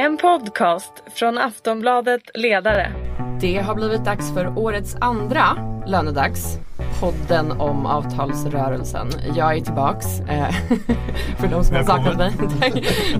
En podcast från Aftonbladet Ledare. Det har blivit dags för årets andra lönedags. Podden om avtalsrörelsen. Jag är tillbaks. Eh, för de som har saknat mig.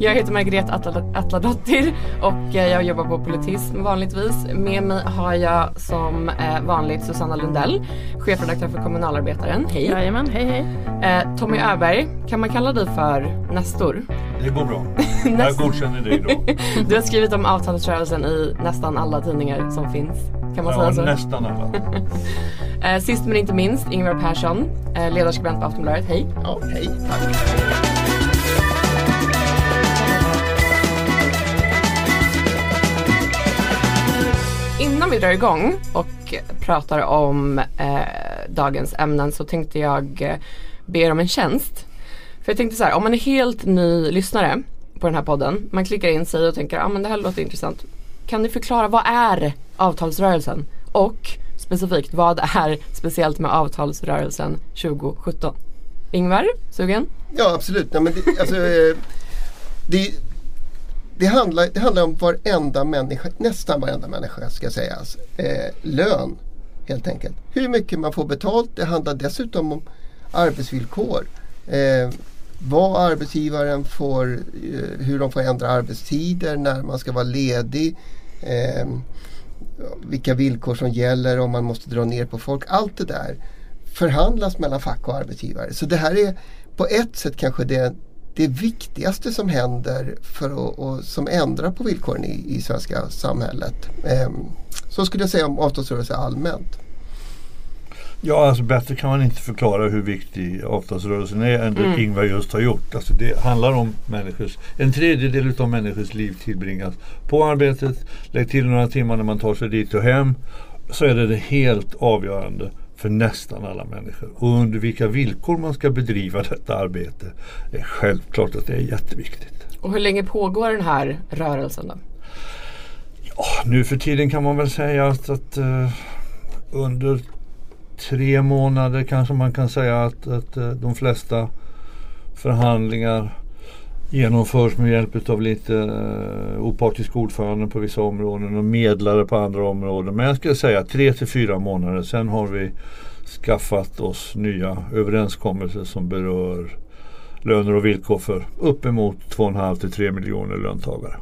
jag heter Margret Atladottir och eh, jag jobbar på Politism vanligtvis. Med mig har jag som eh, vanligt Susanna Lundell, chefredaktör för Kommunalarbetaren. Hej! Jajamän, hej hej. Tommy Öberg, kan man kalla dig för Nestor? Det går bra. jag godkänner dig då. du har skrivit om avtalsrörelsen i nästan alla tidningar som finns. Kan man ja, säga så? nästan alla. Eh, sist men inte minst Ingvar Persson, eh, ledarskribent på Aftonbladet. Hej! Ja, hej, tack. Innan vi drar igång och pratar om eh, dagens ämnen så tänkte jag eh, be er om en tjänst. För jag tänkte så här, om man är helt ny lyssnare på den här podden, man klickar in sig och tänker, ja ah, men det här låter intressant. Kan ni förklara, vad är avtalsrörelsen? Och specifikt, vad är speciellt med avtalsrörelsen 2017? Ingvar, sugen? Ja absolut. Nej, men det, alltså, eh, det, det, handlar, det handlar om varenda människa, nästan varenda människa ska sägas, alltså, eh, lön helt enkelt. Hur mycket man får betalt. Det handlar dessutom om arbetsvillkor. Eh, vad arbetsgivaren får, eh, hur de får ändra arbetstider, när man ska vara ledig. Eh, vilka villkor som gäller, om man måste dra ner på folk. Allt det där förhandlas mellan fack och arbetsgivare. Så det här är på ett sätt kanske det, det viktigaste som händer för att, och, som ändrar på villkoren i, i svenska samhället. Eh, så skulle jag säga om avtalsrörelse allmänt. Ja, alltså bättre kan man inte förklara hur viktig avtalsrörelsen är än det mm. Ingvar just har gjort. Alltså det handlar om människors, en tredjedel av människors liv tillbringas på arbetet. Lägg till några timmar när man tar sig dit och hem. Så är det det helt avgörande för nästan alla människor. Och under vilka villkor man ska bedriva detta arbete är självklart att det är jätteviktigt. Och hur länge pågår den här rörelsen då? Ja, nu för tiden kan man väl säga att, att uh, under tre månader kanske man kan säga att, att eh, de flesta förhandlingar genomförs med hjälp av lite eh, opartisk ordförande på vissa områden och medlare på andra områden. Men jag skulle säga tre till fyra månader. Sen har vi skaffat oss nya överenskommelser som berör löner och villkor för uppemot 2,5 till 3 miljoner löntagare.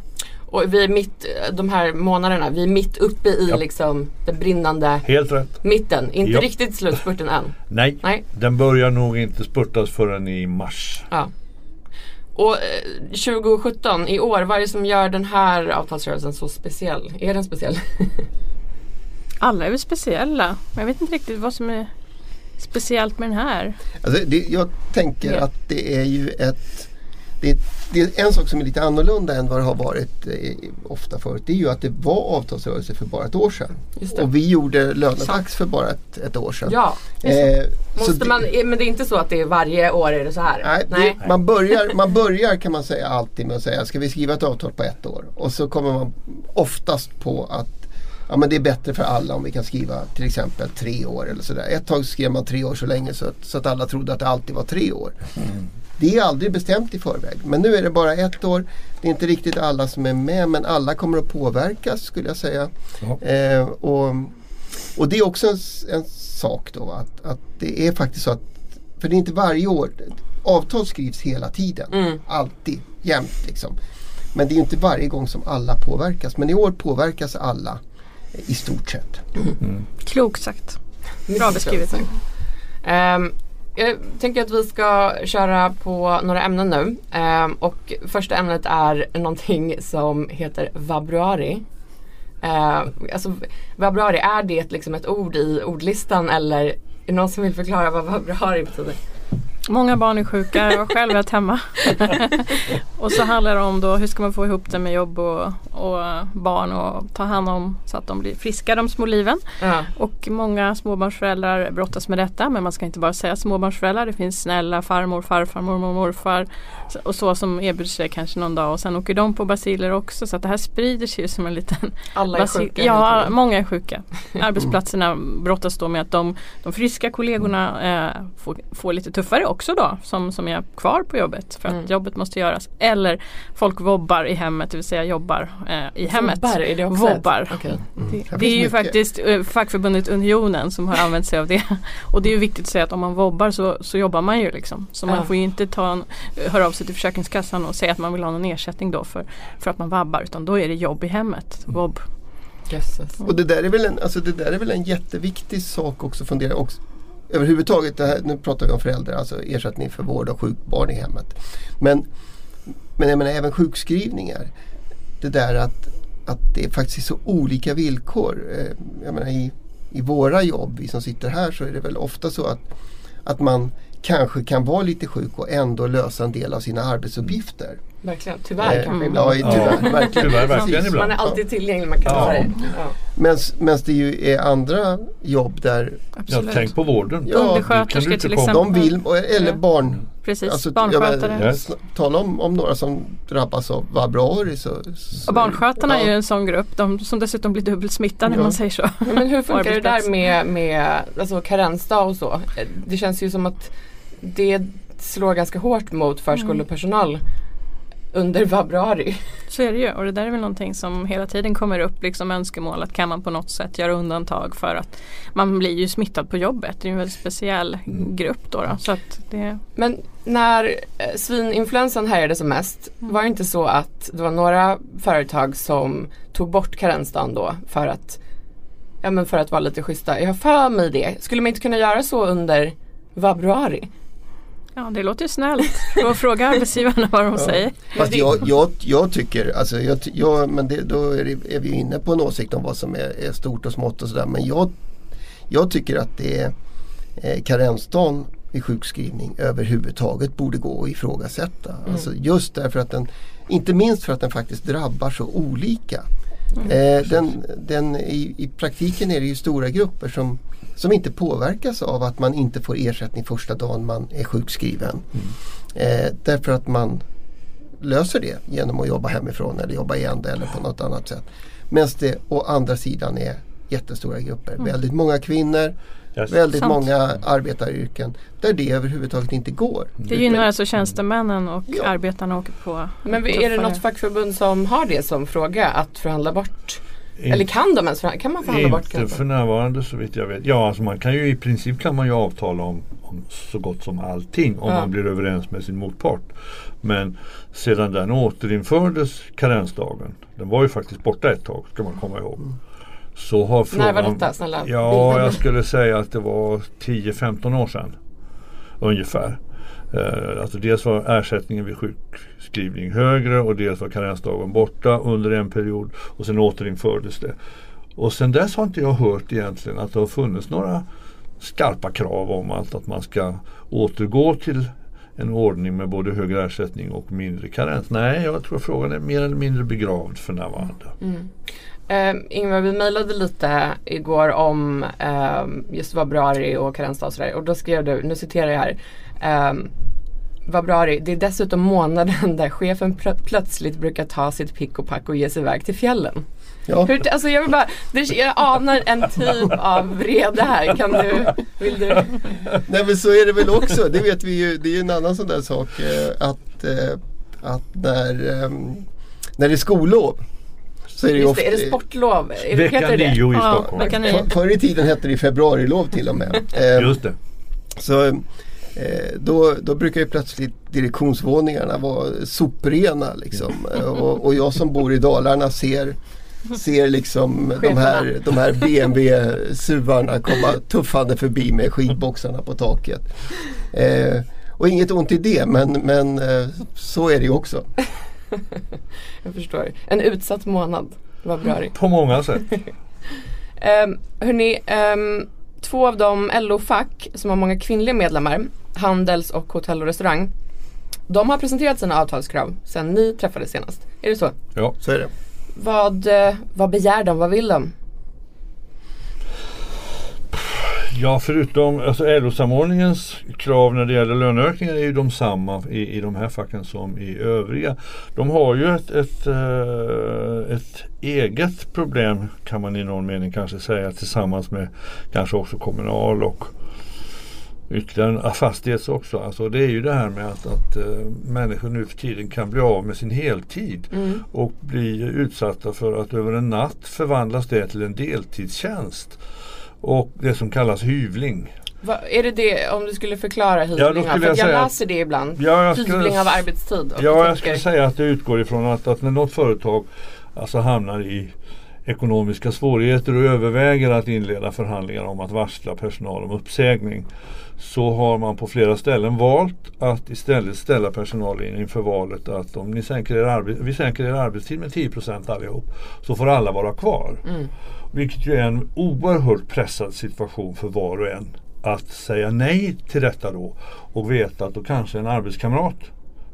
Och vi är mitt, de här månaderna, vi är mitt uppe i ja. liksom den brinnande Helt rätt. mitten. Inte ja. riktigt slutspurten än. Nej. Nej, den börjar nog inte spurtas förrän i mars. Ja. Och eh, 2017, i år, vad är det som gör den här avtalsrörelsen så speciell? Är den speciell? Alla är väl speciella. Men jag vet inte riktigt vad som är speciellt med den här. Alltså det, jag tänker ja. att det är ju ett det, det, är en sak som är lite annorlunda än vad det har varit eh, ofta förut. Det är ju att det var avtalsrörelse för bara ett år sedan. Och vi gjorde lönedags för bara ett, ett år sedan. Ja, eh, Måste man, det, men det är inte så att det är varje år är det så här? Nej, nej. Det, man, börjar, man börjar kan man säga alltid med att säga ska vi skriva ett avtal på ett år? Och så kommer man oftast på att ja, men det är bättre för alla om vi kan skriva till exempel tre år eller sådär. Ett tag skrev man tre år så länge så att, så att alla trodde att det alltid var tre år. Mm. Det är aldrig bestämt i förväg. Men nu är det bara ett år. Det är inte riktigt alla som är med men alla kommer att påverkas skulle jag säga. Eh, och, och det är också en, en sak då att, att det är faktiskt så att för det är inte varje år. Avtal skrivs hela tiden. Mm. Alltid, jämt liksom. Men det är inte varje gång som alla påverkas. Men i år påverkas alla i stort sett. Mm. Klokt sagt. Bra beskrivet. Um, jag tänker att vi ska köra på några ämnen nu. Ehm, och första ämnet är någonting som heter vabruari. Ehm, alltså, vabruari, är det liksom ett ord i ordlistan eller är det någon som vill förklara vad vabruari betyder? Många barn är sjuka, jag har själv varit hemma. och så handlar det om då hur ska man få ihop det med jobb och, och barn och ta hand om så att de blir friska de små liven. Ja. Och många småbarnsföräldrar brottas med detta men man ska inte bara säga småbarnsföräldrar. Det finns snälla farmor, farfar, mormor, morfar och så som erbjuder sig kanske någon dag och sen åker de på basiler också så att det här sprider sig ju som en liten Alla är sjuka? Ja, många är sjuka. Arbetsplatserna brottas då med att de, de friska kollegorna eh, får, får lite tuffare också då som, som är kvar på jobbet för att mm. jobbet måste göras. eller folk vobbar i hemmet, det vill säga jobbar eh, i hemmet. Vobbar, är det också Vobbar. Okay. Mm. Det, det, är ju mycket. faktiskt eh, fackförbundet Unionen som har använt sig av det. Och det är ju viktigt att säga att om man vobbar så, så jobbar man ju liksom. Så man får ju inte ta en, höra av sig till Försäkringskassan och säga att man vill ha någon ersättning då för, för att man vabbar utan då är det jobb i hemmet, vobb. Jesus. Och det där, är väl en, alltså det där är väl en jätteviktig sak också att fundera också. Överhuvudtaget, det här, nu pratar vi om föräldrar, alltså ersättning för vård av sjukt barn i hemmet. Men, men jag menar även sjukskrivningar. Det där att, att det faktiskt är så olika villkor. Eh, jag menar i, i våra jobb, vi som sitter här, så är det väl ofta så att, att man kanske kan vara lite sjuk och ändå lösa en del av sina arbetsuppgifter. Verkligen, tyvärr eh, kanske ibland. Ja, tyvärr, verkligen. tyvärr verkligen ibland. Man är alltid tillgänglig, man kan ja. det. Ja. Det ju är andra jobb där Ja, tänk på vården. Ja, Undersköterskor till exempel. De vill, eller barn. Precis, alltså, barnskötare. Yes. Tala om, om några som drabbas av vabroari. Så, så, och barnskötarna ja. är ju en sån grupp de, som dessutom blir dubbelt smittade ja. när man säger så. Men hur funkar det där med, med alltså, karensdag och så? Det känns ju som att det slår ganska hårt mot förskolepersonal. Mm under februari. Så är det ju och det där är väl någonting som hela tiden kommer upp liksom önskemål att kan man på något sätt göra undantag för att man blir ju smittad på jobbet. Det är en väldigt speciell mm. grupp då. då så det... Men när eh, svininfluensan härjade som mest mm. var det inte så att det var några företag som tog bort karensdagen då för att Ja men för att vara lite schyssta. Jag har för mig det. Skulle man inte kunna göra så under februari? Ja det låter snällt. Får fråga arbetsgivarna vad de ja. säger. Fast jag, jag, jag tycker, alltså jag, jag, men det, då är, det, är, vi inne på en åsikt om vad som är, är stort och smått och sådär. Men jag, jag tycker att det är eh, karensdagen vid sjukskrivning överhuvudtaget borde gå att ifrågasätta. Mm. Alltså just därför att den, inte minst för att den faktiskt drabbar så olika. Mm. Eh, den, den, i, I praktiken är det ju stora grupper som som inte påverkas av att man inte får ersättning första dagen man är sjukskriven. Mm. Eh, därför att man löser det genom att jobba hemifrån eller jobba i ända eller på något annat sätt. Medan det å andra sidan är jättestora grupper. Mm. Väldigt många kvinnor, yes. väldigt Sant. många arbetaryrken där det överhuvudtaget inte går. Det gynnar alltså tjänstemännen och ja. arbetarna åker på Men är det något fackförbund som har det som fråga att förhandla bort in, Eller kan de ens kan man förhandla bort Inte för närvarande så vitt jag vet. Ja, alltså man kan ju i princip kan man ju avtala om, om så gott som allting om ja. man blir överens med sin motpart. Men sedan den återinfördes karensdagen, den var ju faktiskt borta ett tag ska man komma ihåg. Så har frågan, När var detta? Snälla. Ja, jag skulle säga att det var 10-15 år sedan. Ungefär. Eh, alltså dels var ersättningen vid sjukskrivning högre och dels var karensdagen borta under en period och sen återinfördes det. Och sen dess har inte jag hört egentligen att det har funnits några skarpa krav om att, att man ska återgå till en ordning med både högre ersättning och mindre karens. Nej, jag tror frågan är mer eller mindre begravd för närvarande. Mm. Eh, Ingvar, vi mejlade lite igår om eh, just februari och karensdag och sådär och då skrev du, nu citerar jag här Um, februari, det är dessutom månaden där chefen pl plötsligt brukar ta sitt pick och pack och ge sig iväg till fjällen. Ja. Hur, alltså jag, vill bara, jag anar en typ av vrede här. Kan du, vill du? Nej men så är det väl också. Det vet vi ju. Det är ju en annan sån där sak. Eh, att, eh, att när, ehm, när det är skollov så är det, Just ofta, det, är det sportlov? Vecka nio i Stockholm. Ja, förr i tiden hette det februarilov till och med. Just det. Så Eh, då, då brukar ju plötsligt direktionsvåningarna vara soprena. Liksom. Eh, och, och jag som bor i Dalarna ser ser liksom de här, de här BMW-suvarna komma tuffande förbi med skidboxarna på taket. Eh, och inget ont i det men, men eh, så är det ju också. Jag förstår. En utsatt månad, februari. På många sätt. um, hörni, um, två av de LO-fack som har många kvinnliga medlemmar Handels och Hotell och Restaurang. De har presenterat sina avtalskrav sedan ni träffades senast. Är det så? Ja, så är det. Vad, eh, vad begär de? Vad vill de? Ja, förutom alltså LO-samordningens krav när det gäller löneökningar är ju de samma i, i de här facken som i övriga. De har ju ett, ett, äh, ett eget problem kan man i någon mening kanske säga tillsammans med kanske också Kommunal och ytterligare en fastighets också. Alltså det är ju det här med att, att uh, människor nu för tiden kan bli av med sin heltid mm. och bli utsatta för att över en natt förvandlas det till en deltidstjänst. Och det som kallas hyvling. Va, är det det, om du skulle förklara hyvling? Ja, för jag, jag läser det ibland. Ja, jag skulle, hyvling av arbetstid. Ja, jag, jag skulle säga att det utgår ifrån att, att när något företag alltså hamnar i ekonomiska svårigheter och överväger att inleda förhandlingar om att varsla personal om uppsägning så har man på flera ställen valt att istället ställa personalen inför valet att om ni sänker er vi sänker er arbetstid med 10% allihop så får alla vara kvar. Mm. Vilket ju är en oerhört pressad situation för var och en att säga nej till detta då och veta att då kanske en arbetskamrat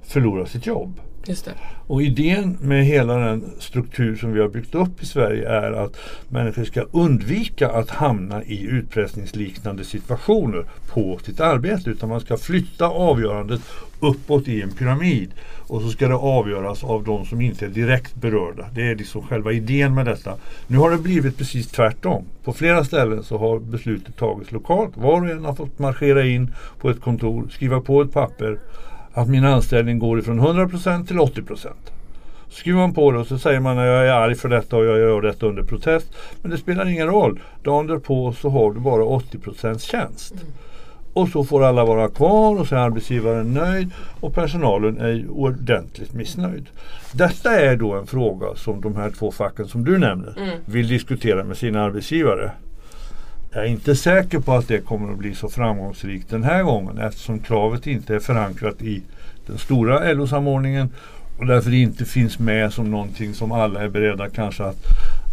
förlorar sitt jobb. Just det. Och idén med hela den struktur som vi har byggt upp i Sverige är att människor ska undvika att hamna i utpressningsliknande situationer på sitt arbete. Utan man ska flytta avgörandet uppåt i en pyramid. Och så ska det avgöras av de som inte är direkt berörda. Det är liksom själva idén med detta. Nu har det blivit precis tvärtom. På flera ställen så har beslutet tagits lokalt. Var och en har fått marschera in på ett kontor, skriva på ett papper att min anställning går ifrån 100% till 80%. Skriver man på det och så säger man att jag är arg för detta och jag gör detta under protest. Men det spelar ingen roll. Dagen därpå så har du bara 80% tjänst. Mm. Och så får alla vara kvar och så är arbetsgivaren nöjd och personalen är ordentligt missnöjd. Detta är då en fråga som de här två facken som du nämner mm. vill diskutera med sina arbetsgivare. Jag är inte säker på att det kommer att bli så framgångsrikt den här gången eftersom kravet inte är förankrat i den stora LO-samordningen och därför inte finns med som någonting som alla är beredda kanske att,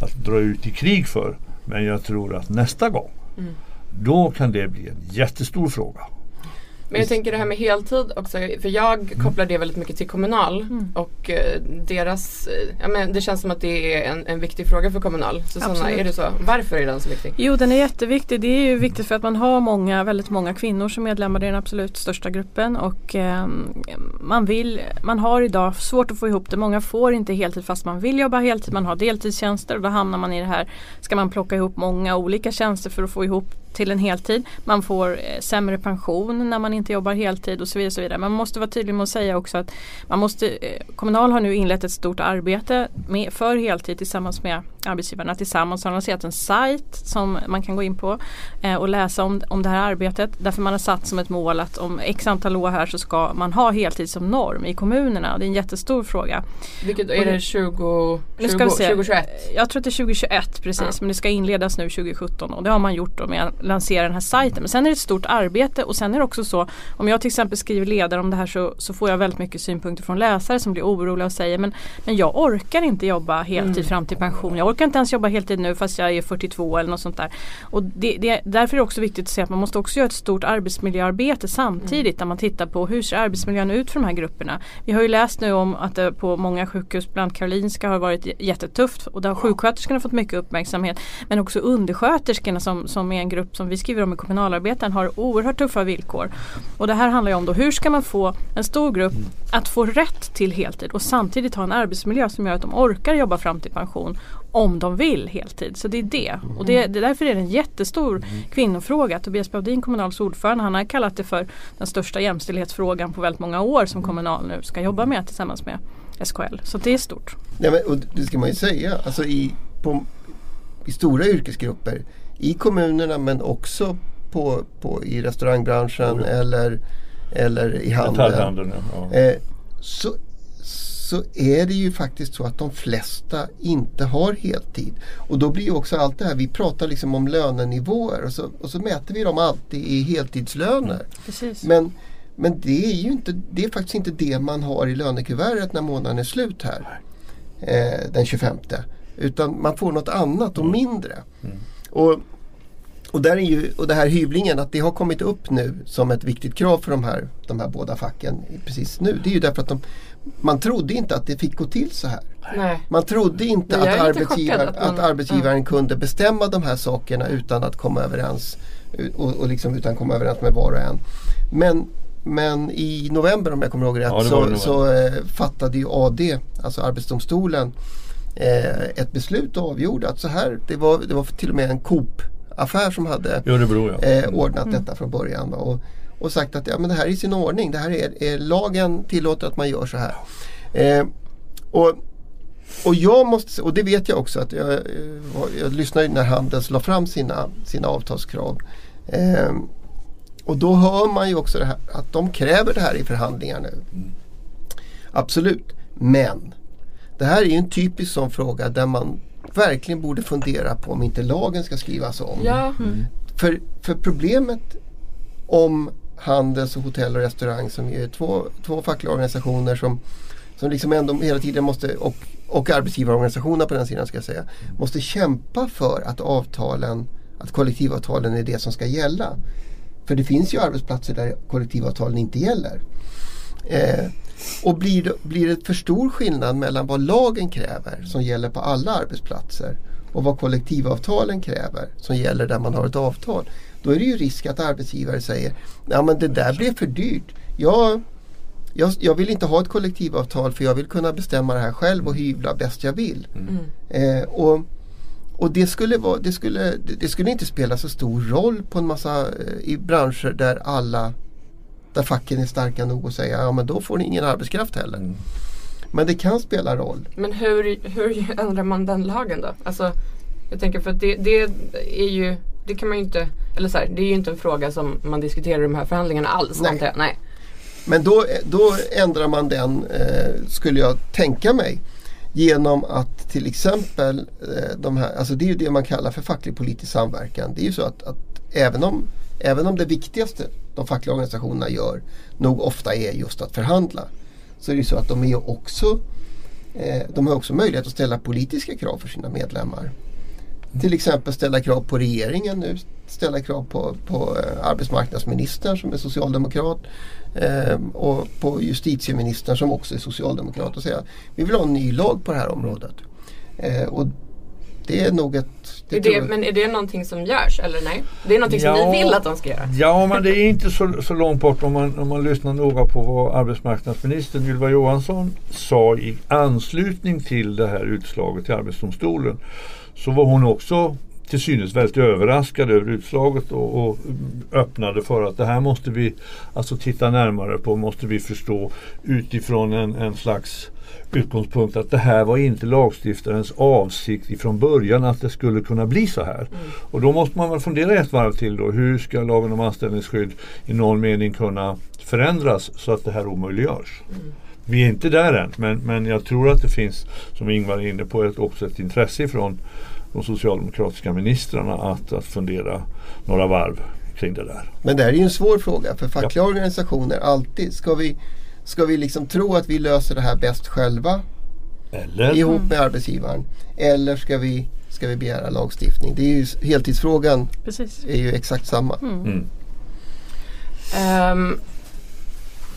att dra ut i krig för. Men jag tror att nästa gång mm. då kan det bli en jättestor fråga. Men jag tänker det här med heltid också. För jag kopplar det väldigt mycket till Kommunal. Mm. Och eh, deras, eh, ja, men det känns som att det är en, en viktig fråga för Kommunal. Susanna, är det så? Varför är den så viktig? Jo den är jätteviktig. Det är ju viktigt för att man har många, väldigt många kvinnor som medlemmar i den absolut största gruppen. Och eh, man vill, man har idag svårt att få ihop det. Många får inte heltid fast man vill jobba heltid. Man har deltidstjänster och då hamnar man i det här. Ska man plocka ihop många olika tjänster för att få ihop till en heltid. Man får eh, sämre pension när man inte jobbar heltid och så vidare. så vidare. Man måste vara tydlig med att säga också att man måste, eh, Kommunal har nu inlett ett stort arbete med, för heltid tillsammans med arbetsgivarna tillsammans. har lanserat en sajt som man kan gå in på eh, och läsa om, om det här arbetet. Därför man har satt som ett mål att om x antal år här så ska man ha heltid som norm i kommunerna. Det är en jättestor fråga. Vilket är det 20, 20, 2021? Jag tror att det är 2021 precis ja. men det ska inledas nu 2017 och det har man gjort då med lansera den här sajten. Men sen är det ett stort arbete och sen är det också så om jag till exempel skriver ledare om det här så, så får jag väldigt mycket synpunkter från läsare som blir oroliga och säger men, men jag orkar inte jobba heltid mm. fram till pension. Jag orkar inte ens jobba heltid nu fast jag är 42 eller något sånt där. Och det, det, därför är det också viktigt att se att man måste också göra ett stort arbetsmiljöarbete samtidigt mm. när man tittar på hur ser arbetsmiljön ut för de här grupperna. Vi har ju läst nu om att det på många sjukhus, bland Karolinska har varit jättetufft och där har sjuksköterskorna fått mycket uppmärksamhet. Men också undersköterskorna som, som är en grupp som vi skriver om i kommunalarbetaren har oerhört tuffa villkor. Och det här handlar ju om då hur ska man få en stor grupp att få rätt till heltid och samtidigt ha en arbetsmiljö som gör att de orkar jobba fram till pension om de vill heltid. Så det är det. Och det, det därför är det en jättestor kvinnofråga. Tobias Baudin, Kommunals ordförande, han har kallat det för den största jämställdhetsfrågan på väldigt många år som Kommunal nu ska jobba med tillsammans med SKL. Så det är stort. Ja, men, och det ska man ju säga. Alltså i, på, i stora yrkesgrupper i kommunerna men också på, på, i restaurangbranschen mm. eller, eller i handeln. Ja. Eh, så, så är det ju faktiskt så att de flesta inte har heltid. Och då blir ju också allt det här, vi pratar liksom om lönenivåer och så, och så mäter vi dem alltid i heltidslöner. Mm. Men, men det är ju inte, det är faktiskt inte det man har i lönekuvertet när månaden är slut här. Eh, den 25. Utan man får något annat och mm. mindre. Mm. Och och, där är ju, och det här hyvlingen, att det har kommit upp nu som ett viktigt krav för de här, de här båda facken precis nu. Det är ju därför att de, man trodde inte att det fick gå till så här. Nej. Man trodde inte att, arbetsgivar, att, man, att arbetsgivaren mm. kunde bestämma de här sakerna utan att komma överens och, och liksom utan komma överens med var och en. Men, men i november om jag kommer ihåg rätt ja, så, så eh, fattade ju AD, alltså Arbetsdomstolen, eh, ett beslut och avgjorde att så här, det var, det var till och med en Coop affär som hade Örebro, ja. eh, ordnat mm. detta från början. Och, och sagt att ja, men det här är i sin ordning. Det här är, är lagen tillåter att man gör så här. Eh, och, och jag måste, och det vet jag också att jag, jag lyssnade när Handels la fram sina, sina avtalskrav. Eh, och då hör man ju också det här, att de kräver det här i förhandlingar nu. Mm. Absolut, men det här är ju en typisk sån fråga där man verkligen borde fundera på om inte lagen ska skrivas om. Ja. Mm. För, för problemet om Handels och hotell och restaurang som är två, två fackliga organisationer som, som liksom ändå hela tiden måste och, och arbetsgivarorganisationerna på den sidan ska jag säga måste kämpa för att avtalen att kollektivavtalen är det som ska gälla. För det finns ju arbetsplatser där kollektivavtalen inte gäller. Eh, och blir det, blir det för stor skillnad mellan vad lagen kräver som gäller på alla arbetsplatser och vad kollektivavtalen kräver som gäller där man har ett avtal. Då är det ju risk att arbetsgivare säger ja men det där blev för dyrt. Jag, jag, jag vill inte ha ett kollektivavtal för jag vill kunna bestämma det här själv och hyvla bäst jag vill. Mm. Eh, och och det skulle, vara, det, skulle, det skulle inte spela så stor roll på en massa eh, i branscher där alla där facken är starka nog att säga ja men då får ni ingen arbetskraft heller. Mm. Men det kan spela roll. Men hur, hur ändrar man den lagen då? Alltså, jag tänker för att det, det är ju det kan man ju inte, eller så här, det är ju inte en fråga som man diskuterar i de här förhandlingarna alls. Nej. Nej. Men då, då ändrar man den, eh, skulle jag tänka mig, genom att till exempel eh, de här, alltså det är ju det man kallar för facklig politisk samverkan. Det är ju så att, att även, om, även om det viktigaste de fackliga organisationerna gör nog ofta är just att förhandla. Så är det så att de, är också, eh, de har också möjlighet att ställa politiska krav för sina medlemmar. Till exempel ställa krav på regeringen nu, ställa krav på, på eh, arbetsmarknadsministern som är socialdemokrat eh, och på justitieministern som också är socialdemokrat och säga vi vill ha en ny lag på det här området. Eh, och det är nog ett det är det, men är det någonting som görs eller nej? Det är någonting ja, som ni vill att de ska göra? Ja men det är inte så, så långt bort om man, om man lyssnar noga på vad arbetsmarknadsministern Ylva Johansson sa i anslutning till det här utslaget i Arbetsdomstolen. Så var hon också till synes väldigt överraskad över utslaget och, och, öppnade för att det här måste vi alltså titta närmare på, måste vi förstå utifrån en, en slags utgångspunkt att det här var inte lagstiftarens avsikt ifrån början att det skulle kunna bli så här. Mm. Och då måste man väl fundera ett varv till då. Hur ska lagen om anställningsskydd i någon mening kunna förändras så att det här omöjliggörs? Mm. Vi är inte där än men, men jag tror att det finns, som Ingvar är inne på, ett, också ett intresse från de socialdemokratiska ministrarna att, att fundera några varv kring det där. Men det här är ju en svår fråga för fackliga ja. organisationer alltid. Ska vi, ska vi liksom tro att vi löser det här bäst själva Eller? ihop med mm. arbetsgivaren? Eller ska vi, ska vi begära lagstiftning? Det är ju heltidsfrågan Precis. är ju exakt samma. Mm. Mm. Um,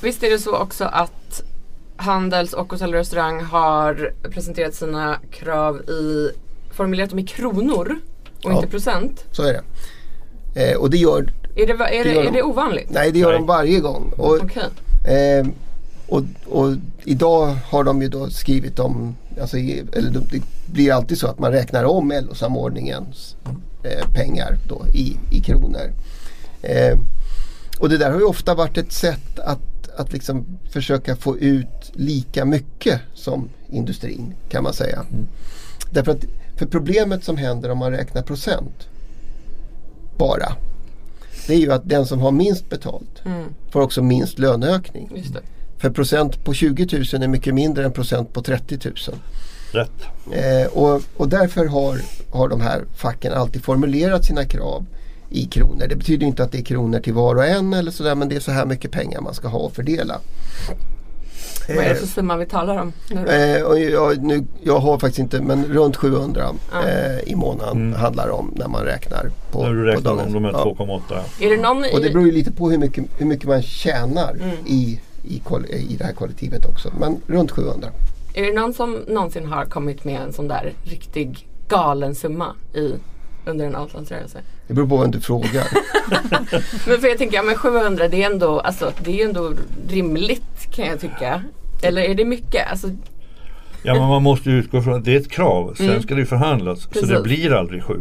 visst är det så också att Handels och Hotell och Restaurang har presenterat sina krav i formulerat dem i kronor och ja, inte procent. Så är det. Eh, och det gör... Är det, är det, det, är det ovanligt? Nej, det gör nej. de varje gång. Och, okay. eh, och, och, idag har de ju då skrivit om, alltså, eller det blir alltid så att man räknar om LO-samordningens eh, pengar då i, i kronor. Eh, och det där har ju ofta varit ett sätt att, att liksom försöka få ut lika mycket som industrin kan man säga. Mm. Därför att för problemet som händer om man räknar procent bara. Det är ju att den som har minst betalt mm. får också minst löneökning. För procent på 20 000 är mycket mindre än procent på 30 000. Rätt. Eh, och, och därför har, har de här facken alltid formulerat sina krav i kronor. Det betyder inte att det är kronor till var och en eller sådär men det är så här mycket pengar man ska ha att fördela. Vad är det för summa vi talar om? Nu eh, och jag, nu, jag har faktiskt inte men runt 700 ah. eh, i månaden mm. handlar om när man räknar på När du räknar om de här 2,8 ja. Är det någon Och det beror ju lite på hur mycket, hur mycket man tjänar mm. i, i, i det här kollektivet också. Men runt 700. Är det någon som någonsin har kommit med en sån där riktig galen summa i under en avtalsrörelse? Det beror på vem du frågar. men för jag tänker, ja, men 700 det är ändå, alltså, det är ändå rimligt kan jag tycka. Eller är det mycket? Alltså... Ja men man måste utgå från att det är ett krav. Sen mm. ska det förhandlas. Precis. Så det blir aldrig sju.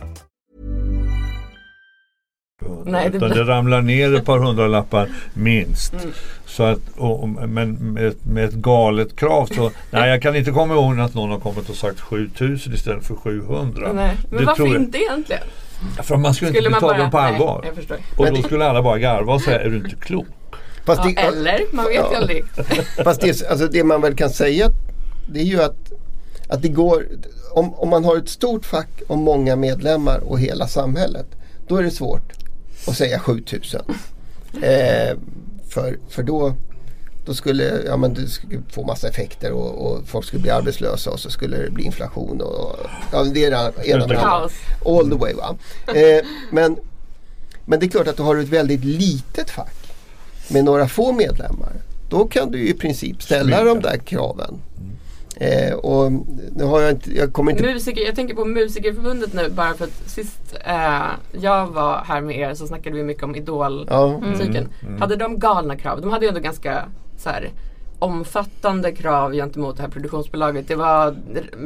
Nej, det... Utan det ramlar ner ett par hundralappar minst. Mm. Så att, och, men med, med, ett galet krav så, nej jag kan inte komma ihåg att någon har kommit och sagt 7000 istället för 700. Nej. Men det varför inte egentligen? För man skulle, skulle inte ta dem på allvar. Nej, och då skulle alla bara garva och säga, är du inte klok? Fast det, ja, eller, man vet ju aldrig. Fast det, alltså det man väl kan säga det är ju att, att det går, om, om man har ett stort fack och många medlemmar och hela samhället, då är det svårt att säga 7000. Eh, för, för då, då skulle ja, men det skulle få massa effekter och, och, folk skulle bli arbetslösa och så skulle det bli inflation. Och, ja, det är det ena med andra. All the way. Va? Eh, men, men det är klart att du har ett väldigt litet fack med några få medlemmar. Då kan du i princip ställa de där kraven. Eh, och nu har jag inte, jag kommer inte... Musiker, jag tänker på Musikerförbundet nu bara för att sist eh, jag var här med er så snackade vi mycket om idolmusiken. Ja. Mm. Mm. Hade de galna krav? De hade ju ändå ganska så här, omfattande krav gentemot det här produktionsbolaget. Det var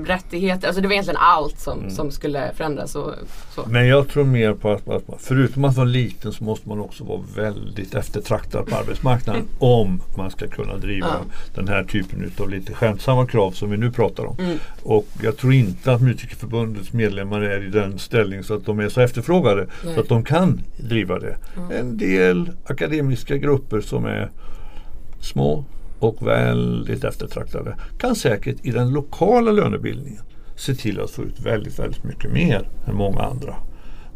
rättigheter, alltså det var egentligen allt som, mm. som skulle förändras. Och, så. Men jag tror mer på att, att förutom att vara liten så måste man också vara väldigt eftertraktad på arbetsmarknaden om man ska kunna driva ja. den här typen av lite skämtsamma krav som vi nu pratar om. Mm. Och jag tror inte att Musikerförbundets medlemmar är i den ställning så att de är så efterfrågade Nej. så att de kan driva det. Mm. En del akademiska grupper som är små och väldigt eftertraktade kan säkert i den lokala lönebildningen se till att få ut väldigt, väldigt mycket mer än många andra.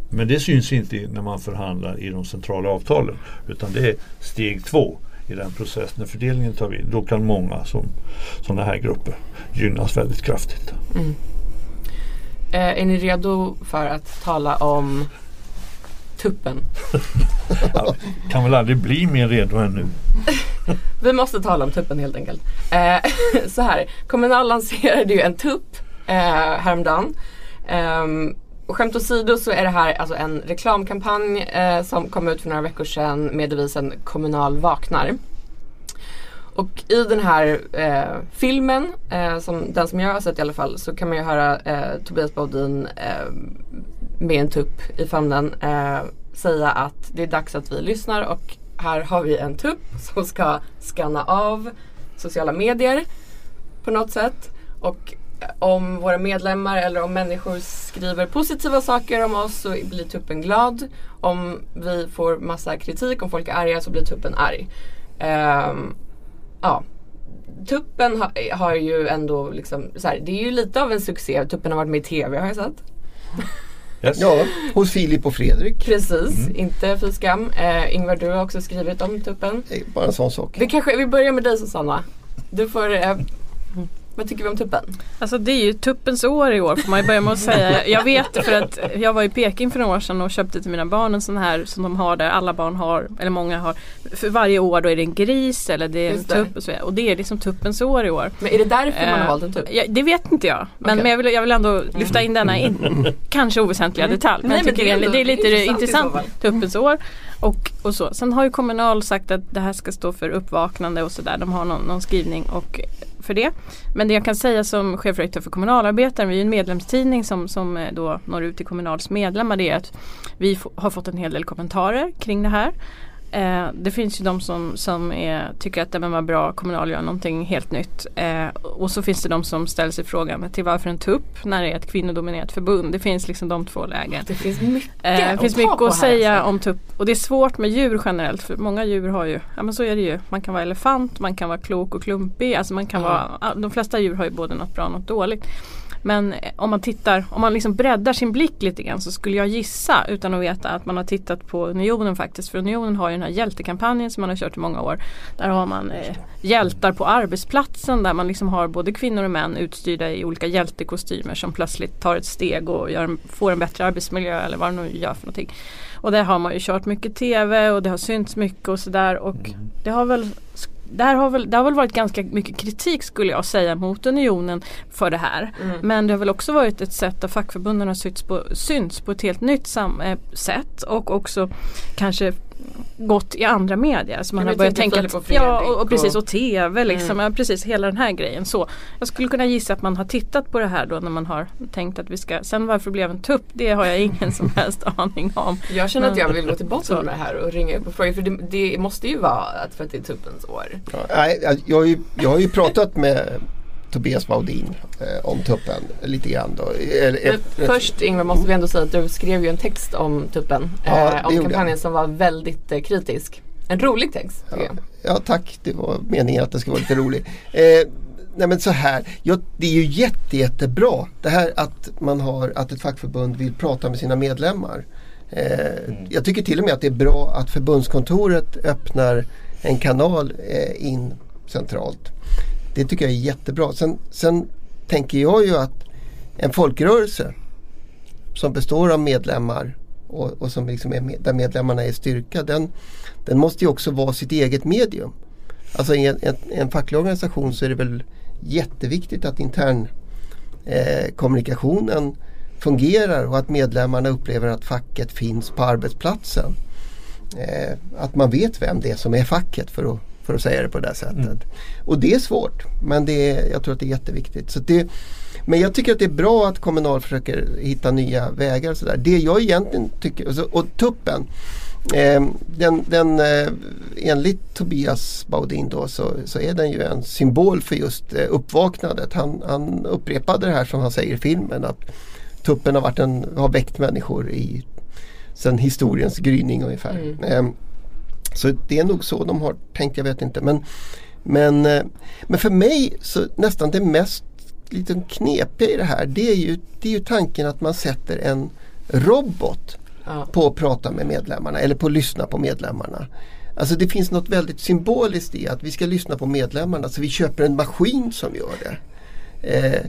Men det syns inte när man förhandlar i de centrala avtalen utan det är steg två i den processen. När fördelningen tar vid då kan många som sådana här grupper gynnas väldigt kraftigt. Mm. Eh, är ni redo för att tala om tuppen. kan väl aldrig bli mer redo än nu. Vi måste tala om tuppen helt enkelt. Eh, så här, Kommunal lanserade ju en tupp eh, häromdagen. Eh, och skämt åsido så är det här alltså en reklamkampanj eh, som kom ut för några veckor sedan med devisen Kommunal vaknar. Och i den här eh, filmen, eh, som, den som jag har sett i alla fall, så kan man ju höra eh, Tobias Baudin eh, med en tupp i famnen eh, säga att det är dags att vi lyssnar och här har vi en tupp som ska skanna av sociala medier på något sätt. Och om våra medlemmar eller om människor skriver positiva saker om oss så blir tuppen glad. Om vi får massa kritik, om folk är arga så blir tuppen arg. Um, ja. Tuppen har, har ju ändå liksom, så här, det är ju lite av en succé. Tuppen har varit med i TV har jag sett. Yes. Ja, hos Filip och Fredrik. Precis, mm. inte fy skam. Eh, Ingvar, du har också skrivit om tuppen. Bara en sån sak. Vi, kanske, vi börjar med dig Susanna. Du får eh, vad tycker vi om tuppen? Alltså det är ju tuppens år i år får man ju börja med att säga. Jag vet för att jag var i Peking för några år sedan och köpte till mina barn en sån här som de har där alla barn har, eller många har. För varje år då är det en gris eller det är en tupp och så vidare. Och det är liksom tuppens år i år. Men är det därför man har valt en tupp? Ja, det vet inte jag. Men, okay. men jag, vill, jag vill ändå lyfta in denna in, kanske oväsentliga mm. detalj. Men Nej, jag tycker men det, är, det är lite intressant, intressant tuppens år. Och, och så. Sen har ju Kommunal sagt att det här ska stå för uppvaknande och sådär. De har någon, någon skrivning och för det. Men det jag kan säga som chefredaktör för kommunalarbetaren, vi är en medlemstidning som, som eh, då når ut till Kommunals medlemmar, det är att vi har fått en hel del kommentarer kring det här. Eh, det finns ju de som, som är, tycker att det var bra, Kommunal gör någonting helt nytt. Eh, och så finns det de som ställer sig frågan till varför en tupp när det är ett kvinnodominerat förbund. Det finns liksom de två lägen. Det finns mycket, eh, det finns mycket att säga alltså. om tupp. Och det är svårt med djur generellt för många djur har ju, ja men så är det ju. Man kan vara elefant, man kan vara klok och klumpig. Alltså man kan mm. vara, de flesta djur har ju både något bra och något dåligt. Men om man tittar, om man liksom breddar sin blick lite grann så skulle jag gissa utan att veta att man har tittat på Unionen faktiskt. För Unionen har ju den här hjältekampanjen som man har kört i många år. Där har man eh, hjältar på arbetsplatsen där man liksom har både kvinnor och män utstyrda i olika hjältekostymer som plötsligt tar ett steg och gör, får en bättre arbetsmiljö eller vad de nu gör för någonting. Och där har man ju kört mycket tv och det har synts mycket och sådär och mm. det har väl där har väl, det har väl varit ganska mycket kritik skulle jag säga mot unionen för det här. Mm. Men det har väl också varit ett sätt där fackförbunden har synts på, synts på ett helt nytt sam, äh, sätt och också kanske gått i andra medier. Så man har börjat tänka att, ja, och, och, precis och TV liksom, mm. ja, precis hela den här grejen. Så jag skulle kunna gissa att man har tittat på det här då när man har tänkt att vi ska, sen varför blev en tupp det har jag ingen som helst aning om. Jag känner att jag vill gå tillbaka med det här och ringa upp och fråga för det, det måste ju vara att för att det är tuppens år. Ja, jag, jag, har ju, jag har ju pratat med Tobias Baudin eh, om tuppen lite grann. Då. Men först Ingvar måste vi ändå säga att du skrev ju en text om tuppen. Ja, eh, om kampanjen som var väldigt eh, kritisk. En rolig text. Ja, ja, tack, det var meningen att det skulle vara lite rolig. Eh, nej men så här, ja, det är ju jätte, jättebra det här att man har att ett fackförbund vill prata med sina medlemmar. Eh, mm. Jag tycker till och med att det är bra att förbundskontoret öppnar en kanal eh, in centralt. Det tycker jag är jättebra. Sen, sen tänker jag ju att en folkrörelse som består av medlemmar och, och som liksom är med, där medlemmarna är styrka den, den måste ju också vara sitt eget medium. Alltså i en, en, en facklig organisation så är det väl jätteviktigt att intern eh, kommunikationen fungerar och att medlemmarna upplever att facket finns på arbetsplatsen. Eh, att man vet vem det är som är facket för att för att säga det på det sättet. Mm. Och det är svårt men det är, jag tror att det är jätteviktigt. Så det, men jag tycker att det är bra att Kommunal försöker hitta nya vägar. Så där. Det jag egentligen tycker, och tuppen eh, den, den, eh, enligt Tobias Baudin då så, så är den ju en symbol för just eh, uppvaknandet. Han, han upprepade det här som han säger i filmen att tuppen har, varit en, har väckt människor i sen historiens gryning ungefär. Mm. Så det är nog så de har tänkt, jag vet inte. Men, men, eh, men för mig så nästan det mest lite knepiga i det här det är, ju, det är ju tanken att man sätter en robot ja. på att prata med medlemmarna eller på att lyssna på medlemmarna. Alltså det finns något väldigt symboliskt i att vi ska lyssna på medlemmarna så vi köper en maskin som gör det. Eh,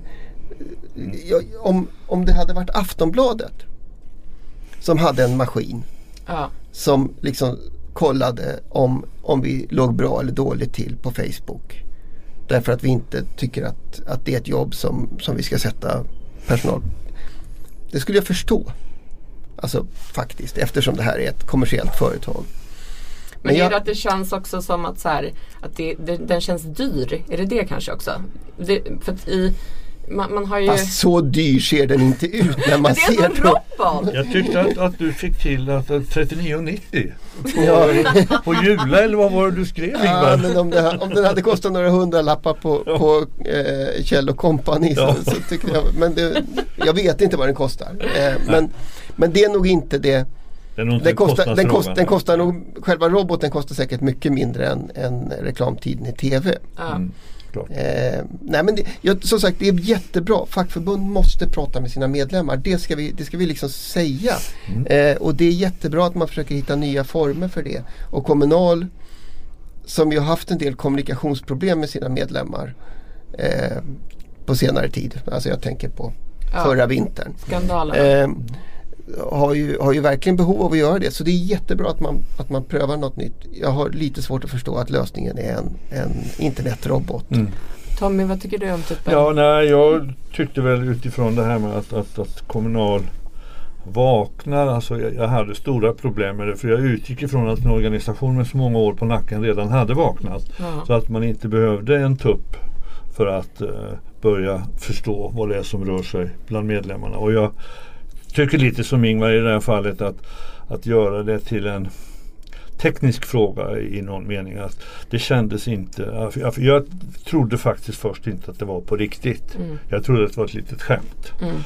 om, om det hade varit Aftonbladet som hade en maskin ja. som liksom kollade om, om vi låg bra eller dåligt till på Facebook. Därför att vi inte tycker att, att det är ett jobb som, som vi ska sätta personal. Det skulle jag förstå. Alltså faktiskt eftersom det här är ett kommersiellt företag. Men, Men är det att det känns också som att, så här, att det, det, den känns dyr? Är det det kanske också? Det, för i, man, man, har ju... Fast så dyr ser den inte ut när man ser den. Robot! Jag tyckte att, att du fick till att 39,90 på, ja. på Jula eller vad var det du skrev ja, men om, det, om den hade kostat några hundralappar på, ja. på eh, Kjell Company så, ja. så tyckte jag, men det, jag vet inte vad den kostar. Eh, men, men det är nog inte det den, kostar, den, kost, den kostar nog, själva roboten kostar säkert mycket mindre än, än reklamtiden i TV. Mm. Eh, nej men det, jag, som sagt det är jättebra. Fackförbund måste prata med sina medlemmar. Det ska vi, det ska vi liksom säga. Mm. Eh, och det är jättebra att man försöker hitta nya former för det. Och Kommunal som ju har haft en del kommunikationsproblem med sina medlemmar eh, på senare tid. Alltså jag tänker på ja. förra vintern. Skandalen. Eh, har ju, har ju verkligen behov av att göra det. Så det är jättebra att man, att man prövar något nytt. Jag har lite svårt att förstå att lösningen är en, en internetrobot. Mm. Tommy, vad tycker du om tuppen? Ja, nej, jag tyckte väl utifrån det här med att, att, att Kommunal vaknar. Alltså jag, jag, hade stora problem med det för jag utgick ifrån att en organisation med så många år på nacken redan hade vaknat. Ja. Så att man inte behövde en tupp för att uh, börja förstå vad det är som rör sig bland medlemmarna. Och jag tycker lite som Ingvar i det här fallet att, att göra det till en teknisk fråga i någon mening. Att det kändes inte, jag, jag trodde faktiskt först inte att det var på riktigt. Mm. Jag trodde att det var ett litet skämt. Mm.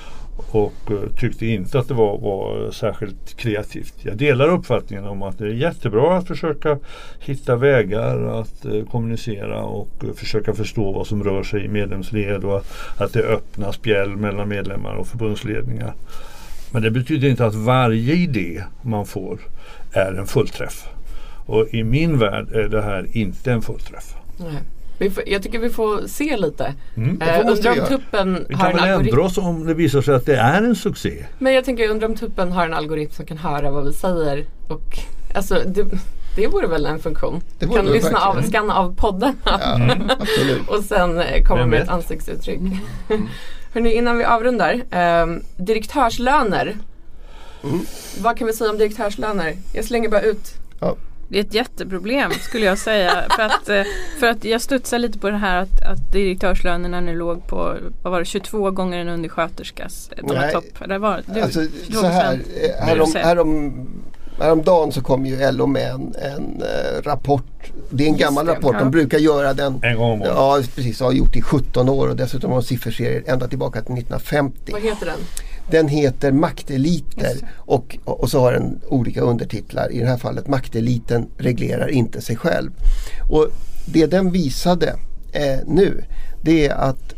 och uh, tyckte inte att det var, var särskilt kreativt. Jag delar uppfattningen om att det är jättebra att försöka hitta vägar att uh, kommunicera och uh, försöka förstå vad som rör sig i medlemsled och att det öppnar spjäll mellan medlemmar och förbundsledningar. Men det betyder inte att varje idé man får är en fullträff. Och i min värld är det här inte en fullträff. Nej. Får, jag tycker vi får se lite. Mm. Undrar om tuppen vi har kan väl ändra oss om det visar sig att det är en succé. Men jag tänker undra om tuppen har en algoritm som kan höra vad vi säger. Och, alltså, det, det vore väl en funktion. Det kan lyssna av, scanna av podden ja, och sen eh, komma med ett ansiktsuttryck. Mm. Hörrni, innan vi avrundar. Eh, direktörslöner. Mm. Vad kan vi säga om direktörslöner? Jag slänger bara ut. Ja. Det är ett jätteproblem skulle jag säga. för, att, eh, för att jag studsar lite på det här att, att direktörslönerna nu låg på vad var det, 22 gånger en undersköterskas. De Nej, topp. Det var, du, alltså, så här, härom, härom, häromdagen så kom ju LO med en, en rapport. Det är en Just gammal rapport. Ja. De brukar göra den. En gång om året. Ja precis, har gjort i 17 år och dessutom har de sifferserier ända tillbaka till 1950. Vad heter den? Den heter Makteliter och, och så har den olika undertitlar. I det här fallet Makteliten reglerar inte sig själv. Och Det den visade eh, nu det är att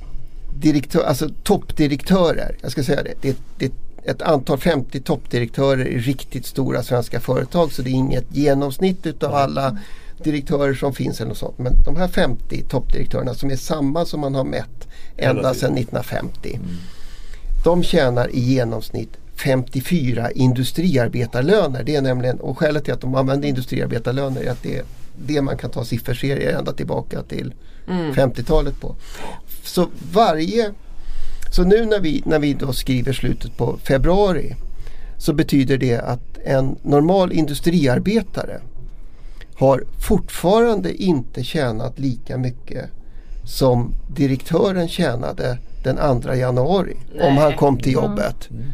direktör, alltså toppdirektörer, jag ska säga det, det, det ett antal 50 toppdirektörer i riktigt stora svenska företag så det är inget genomsnitt utav alla direktörer som finns eller något sånt. Men de här 50 toppdirektörerna som är samma som man har mätt ända sedan 1950. Mm. De tjänar i genomsnitt 54 industriarbetarlöner. Det är nämligen, och skälet till att de använder industriarbetarlöner är att det är det man kan ta sifferserier ända tillbaka till mm. 50-talet på. Så varje så nu när vi, när vi då skriver slutet på februari så betyder det att en normal industriarbetare har fortfarande inte tjänat lika mycket som direktören tjänade den 2 januari Nej. om han kom till jobbet. Mm.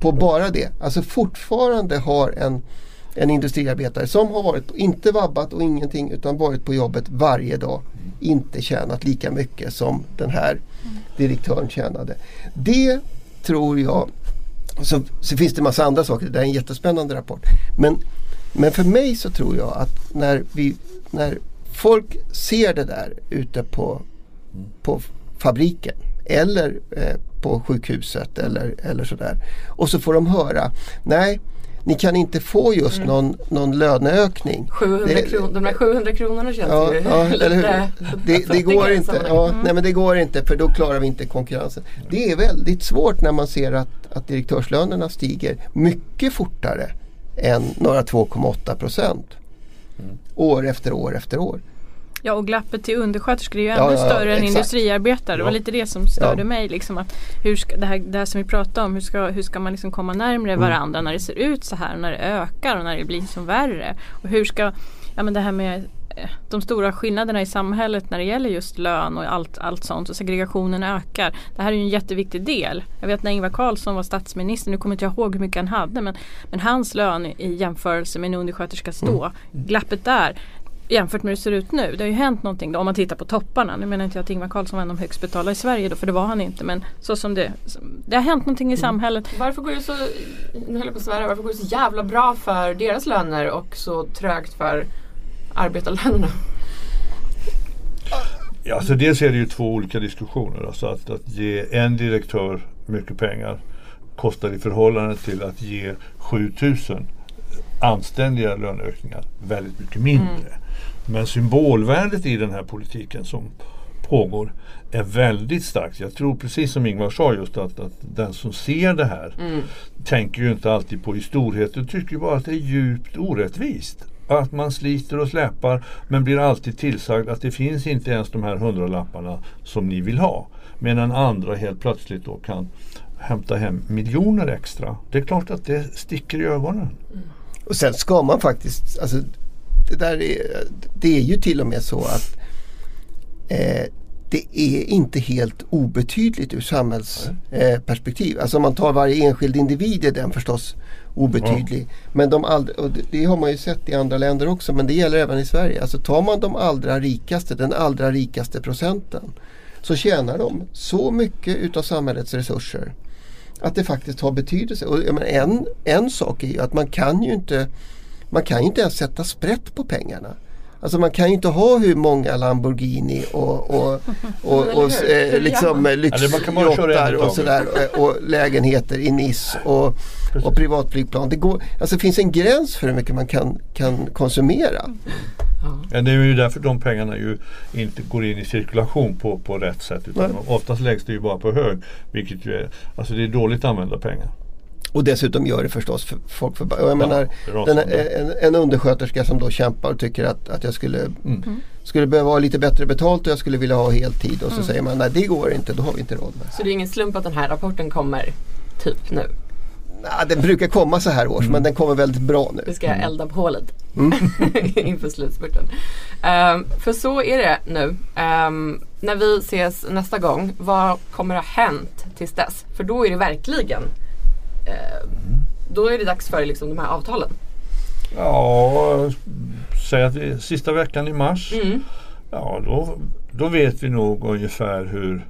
På bara det. Alltså fortfarande har en, en industriarbetare som har varit, inte vabbat och ingenting utan varit på jobbet varje dag inte tjänat lika mycket som den här direktören tjänade. Det tror jag, så, så finns det massa andra saker, det är en jättespännande rapport. Men, men för mig så tror jag att när, vi, när folk ser det där ute på, på fabriken eller eh, på sjukhuset eller, eller sådär. Och så får de höra, nej ni kan inte få just mm. någon, någon löneökning. 700 det, kron, de där 700 kronorna känns ja, ju ja, lite det, det går inte. Ja, mm. nej men det går inte för då klarar vi inte konkurrensen. Det är väldigt svårt när man ser att, att direktörslönerna stiger mycket fortare än några 2,8 procent. Mm. År efter år efter år. Ja och glappet till undersköterskor är ju ännu ja, ja, större än industriarbetare. Det var lite det som störde mig. Liksom, att hur ska, det, här, det här som vi pratade om, hur ska, hur ska man liksom komma närmre mm. varandra när det ser ut så här, när det ökar och när det blir som värre. Och hur ska, ja men det här med de stora skillnaderna i samhället när det gäller just lön och allt, allt sånt och segregationen ökar. Det här är ju en jätteviktig del. Jag vet när Ingvar Carlsson var statsminister, nu kommer inte jag ihåg hur mycket han hade men, men hans lön i jämförelse med en undersköterskas då, mm. glappet där jämfört med hur det ser ut nu. Det har ju hänt någonting då, om man tittar på topparna. Nu menar inte jag att Ingvar Carlsson var en av de högst betalda i Sverige då, för det var han inte. Men så som det, det har hänt någonting i mm. samhället. Varför går det så, nu höll jag på att svära, varför går det så jävla bra för deras löner och så trögt för arbetarlönerna? Ja, alltså dels är det ju två olika diskussioner. Alltså att, att ge en direktör mycket pengar kostar i förhållande till att ge 7000 anständiga löneökningar väldigt mycket mindre. Mm. Men symbolvärdet i den här politiken som pågår är väldigt starkt. Jag tror precis som Ingvar sa just att, att den som ser det här mm. tänker ju inte alltid på i storhet och tycker bara att det är djupt orättvist. Att man sliter och släpar men blir alltid tillsagd att det finns inte ens de här hundralapparna som ni vill ha. Medan andra helt plötsligt då kan hämta hem miljoner extra. Det är klart att det sticker i ögonen. Mm. Och sen ska man faktiskt, alltså, det, där är, det är ju till och med så att eh, det är inte helt obetydligt ur samhällsperspektiv. Eh, alltså om man tar varje enskild individ är den förstås obetydlig. Mm. Men de aldrig, och det har man ju sett i andra länder också men det gäller även i Sverige. Alltså tar man de allra rikaste, den allra rikaste procenten så tjänar de så mycket utav samhällets resurser att det faktiskt har betydelse. Och menar, en, en sak är ju att man kan ju inte man kan ju inte ens sätta sprätt på pengarna. Alltså man kan ju inte ha hur många Lamborghini och, och, och, och eh, liksom lyxjottar och sådär och, lägenheter i Nice och, och privatflygplan. Det, går, alltså det finns en gräns för hur mycket man kan, kan konsumera. Ja, det är ju därför de pengarna ju inte går in i cirkulation på, på rätt sätt. Utan Nej. oftast läggs det ju bara på hög. Vilket ju är, alltså det är dåligt använda pengar. Och dessutom gör det förstås för folk för Jag menar, den, en, en undersköterska som då kämpar och tycker att, att jag skulle, mm. mm. skulle behöva ha lite bättre betalt och jag skulle vilja ha heltid. Och så mm. säger man nej det går inte, då har vi inte råd med Så det är ingen slump att den här rapporten kommer typ nu? Nah, den brukar komma så här års mm. men den kommer väldigt bra nu. Vi ska mm. elda på hålet mm. inför slutspurten. Um, för så är det nu. Um, när vi ses nästa gång, vad kommer ha hänt tills dess? För då är det verkligen uh, då är det dags för liksom, de här avtalen. Ja, säg att det är sista veckan i mars. Mm. Ja, då, då vet vi nog ungefär hur,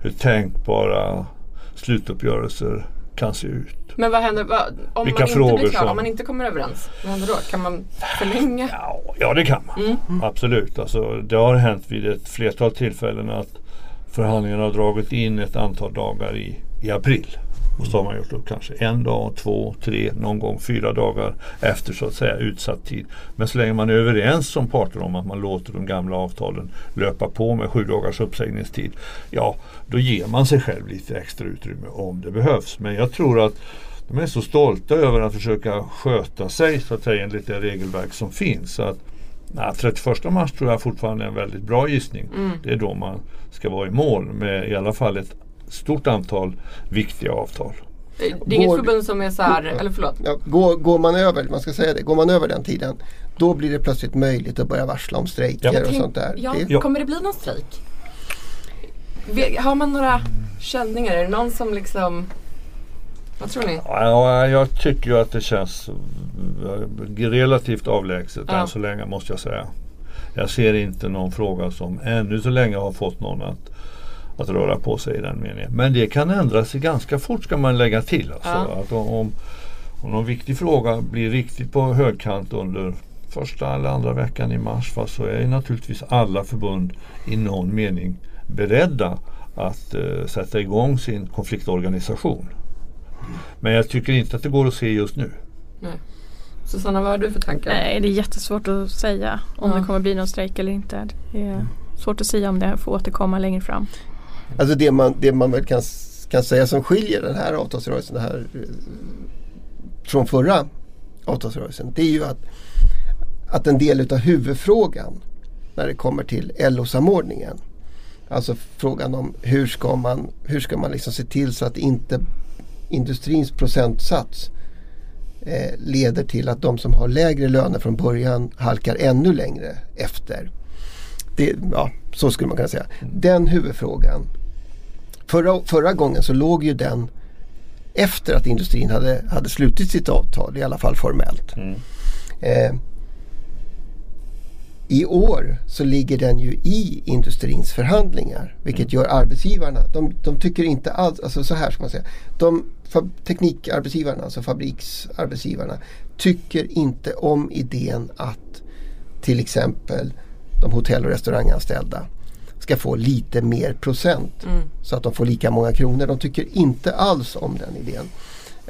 hur tänkbara slutuppgörelser kan se ut. Men vad händer om Vilka man inte blir klar, som... om man inte kommer överens? Vad händer då? Kan man förlänga? Ja, ja det kan man. Mm. Absolut. Alltså, det har hänt vid ett flertal tillfällen att förhandlingarna har dragit in ett antal dagar i, i april. Och så har man gjort upp kanske en dag, två, tre, någon gång fyra dagar efter så att säga utsatt tid. Men så länge man är överens som parter om att man låter de gamla avtalen löpa på med sju dagars uppsägningstid. Ja, då ger man sig själv lite extra utrymme om det behövs. Men jag tror att de är så stolta över att försöka sköta sig så att säga enligt det regelverk som finns. Så att, nej, 31 mars tror jag fortfarande är en väldigt bra gissning. Mm. Det är då man ska vara i mål med i alla fall ett stort antal viktiga avtal. Det är inget förbund som är så här, eller förlåt. Ja, går, går, man över, man ska säga det, går man över den tiden då blir det plötsligt möjligt att börja varsla om strejker ja. och sånt där. Ja, det, kommer det bli någon strejk? Har man några känningar? Är det någon som liksom vad tror ni? Ja, jag tycker ju att det känns relativt avlägset ja. än så länge måste jag säga. Jag ser inte någon fråga som ännu så länge har fått någon att att röra på sig i den meningen. Men det kan ändra sig ganska fort ska man lägga till. Alltså, ja. att om, om någon viktig fråga blir riktigt på högkant under första eller andra veckan i mars så är naturligtvis alla förbund i någon mening beredda att uh, sätta igång sin konfliktorganisation. Men jag tycker inte att det går att se just nu. Nej. Susanna, vad har du för tankar? Nej, det är jättesvårt att säga om ja. det kommer bli någon strejk eller inte. Det är svårt att säga om det får återkomma längre fram. Alltså det man, det man väl kan, kan säga som skiljer den här avtalsrörelsen det här, eh, från förra avtalsrörelsen. Det är ju att, att en del utav huvudfrågan när det kommer till LO-samordningen. Alltså frågan om hur ska man, hur ska man liksom se till så att inte industrins procentsats eh, leder till att de som har lägre löner från början halkar ännu längre efter. Det, ja, så skulle man kunna säga. Den huvudfrågan Förra, förra gången så låg ju den efter att industrin hade, hade slutit sitt avtal, i alla fall formellt. Mm. Eh, I år så ligger den ju i industrins förhandlingar. Vilket mm. gör arbetsgivarna, de, de, tycker inte alls, alltså så här ska man säga. De, teknikarbetsgivarna, alltså fabriksarbetsgivarna, tycker inte om idén att till exempel de hotell och restauranganställda ska få lite mer procent. Mm. Så att de får lika många kronor. De tycker inte alls om den idén.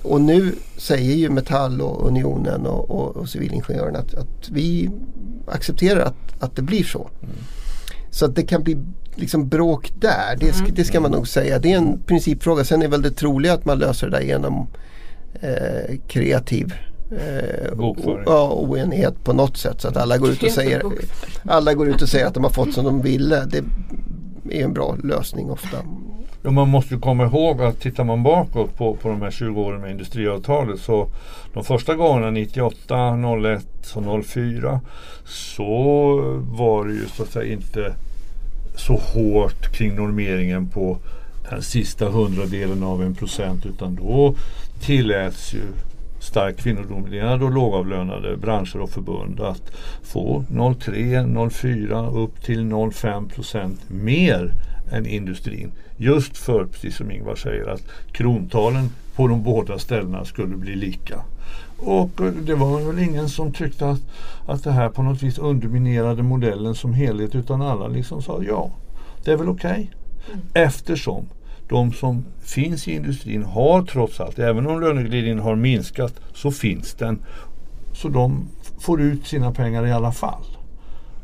Och nu säger ju Metall och Unionen och, och, och civilingenjörerna att, att, vi accepterar att, att det blir så. Mm. Så att det kan bli liksom bråk där. Det, mm. det ska man nog säga. Det är en principfråga. Sen är väl det troliga att man löser det där genom eh, kreativ eh, ja, oenighet på något sätt. Så att alla går, ut och säger, alla går ut och säger att de har fått som de ville. Det är en bra lösning ofta. Ja, man måste komma ihåg att tittar man bakåt på, på de här 20 åren med industriavtalet så de första gångerna 98, 01 och 04 så var det ju så att säga inte så hårt kring normeringen på den sista hundradelen av en procent utan då tilläts ju starkt kvinnodominerade och lågavlönade branscher och förbund att få 0,3, 0,4 upp till 0,5 procent mer än industrin. Just för, precis som Ingvar säger, att krontalen på de båda ställena skulle bli lika. Och eh, det var väl ingen som tyckte att, att det här på något vis underminerade modellen som helhet utan alla liksom sa ja, det är väl okej. Okay. Mm. Eftersom de som finns i industrin har trots allt, även om löneglidningen har minskat, så finns den. Så de får ut sina pengar i alla fall.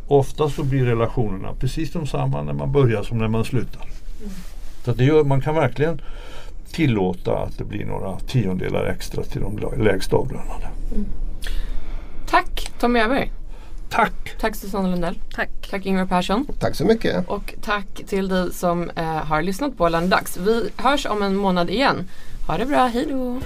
Ofta så blir relationerna precis de samma när man börjar som när man slutar. Mm. Så det gör, man kan verkligen tillåta att det blir några tiondelar extra till de lägst avlönade. Mm. Tack Tommy Öberg. Tack! Tack Susanne Lundell. Tack. Tack Ingvar Persson. Tack så mycket. Och tack till dig som eh, har lyssnat på Lönedags. Vi hörs om en månad igen. Ha det bra, hejdå!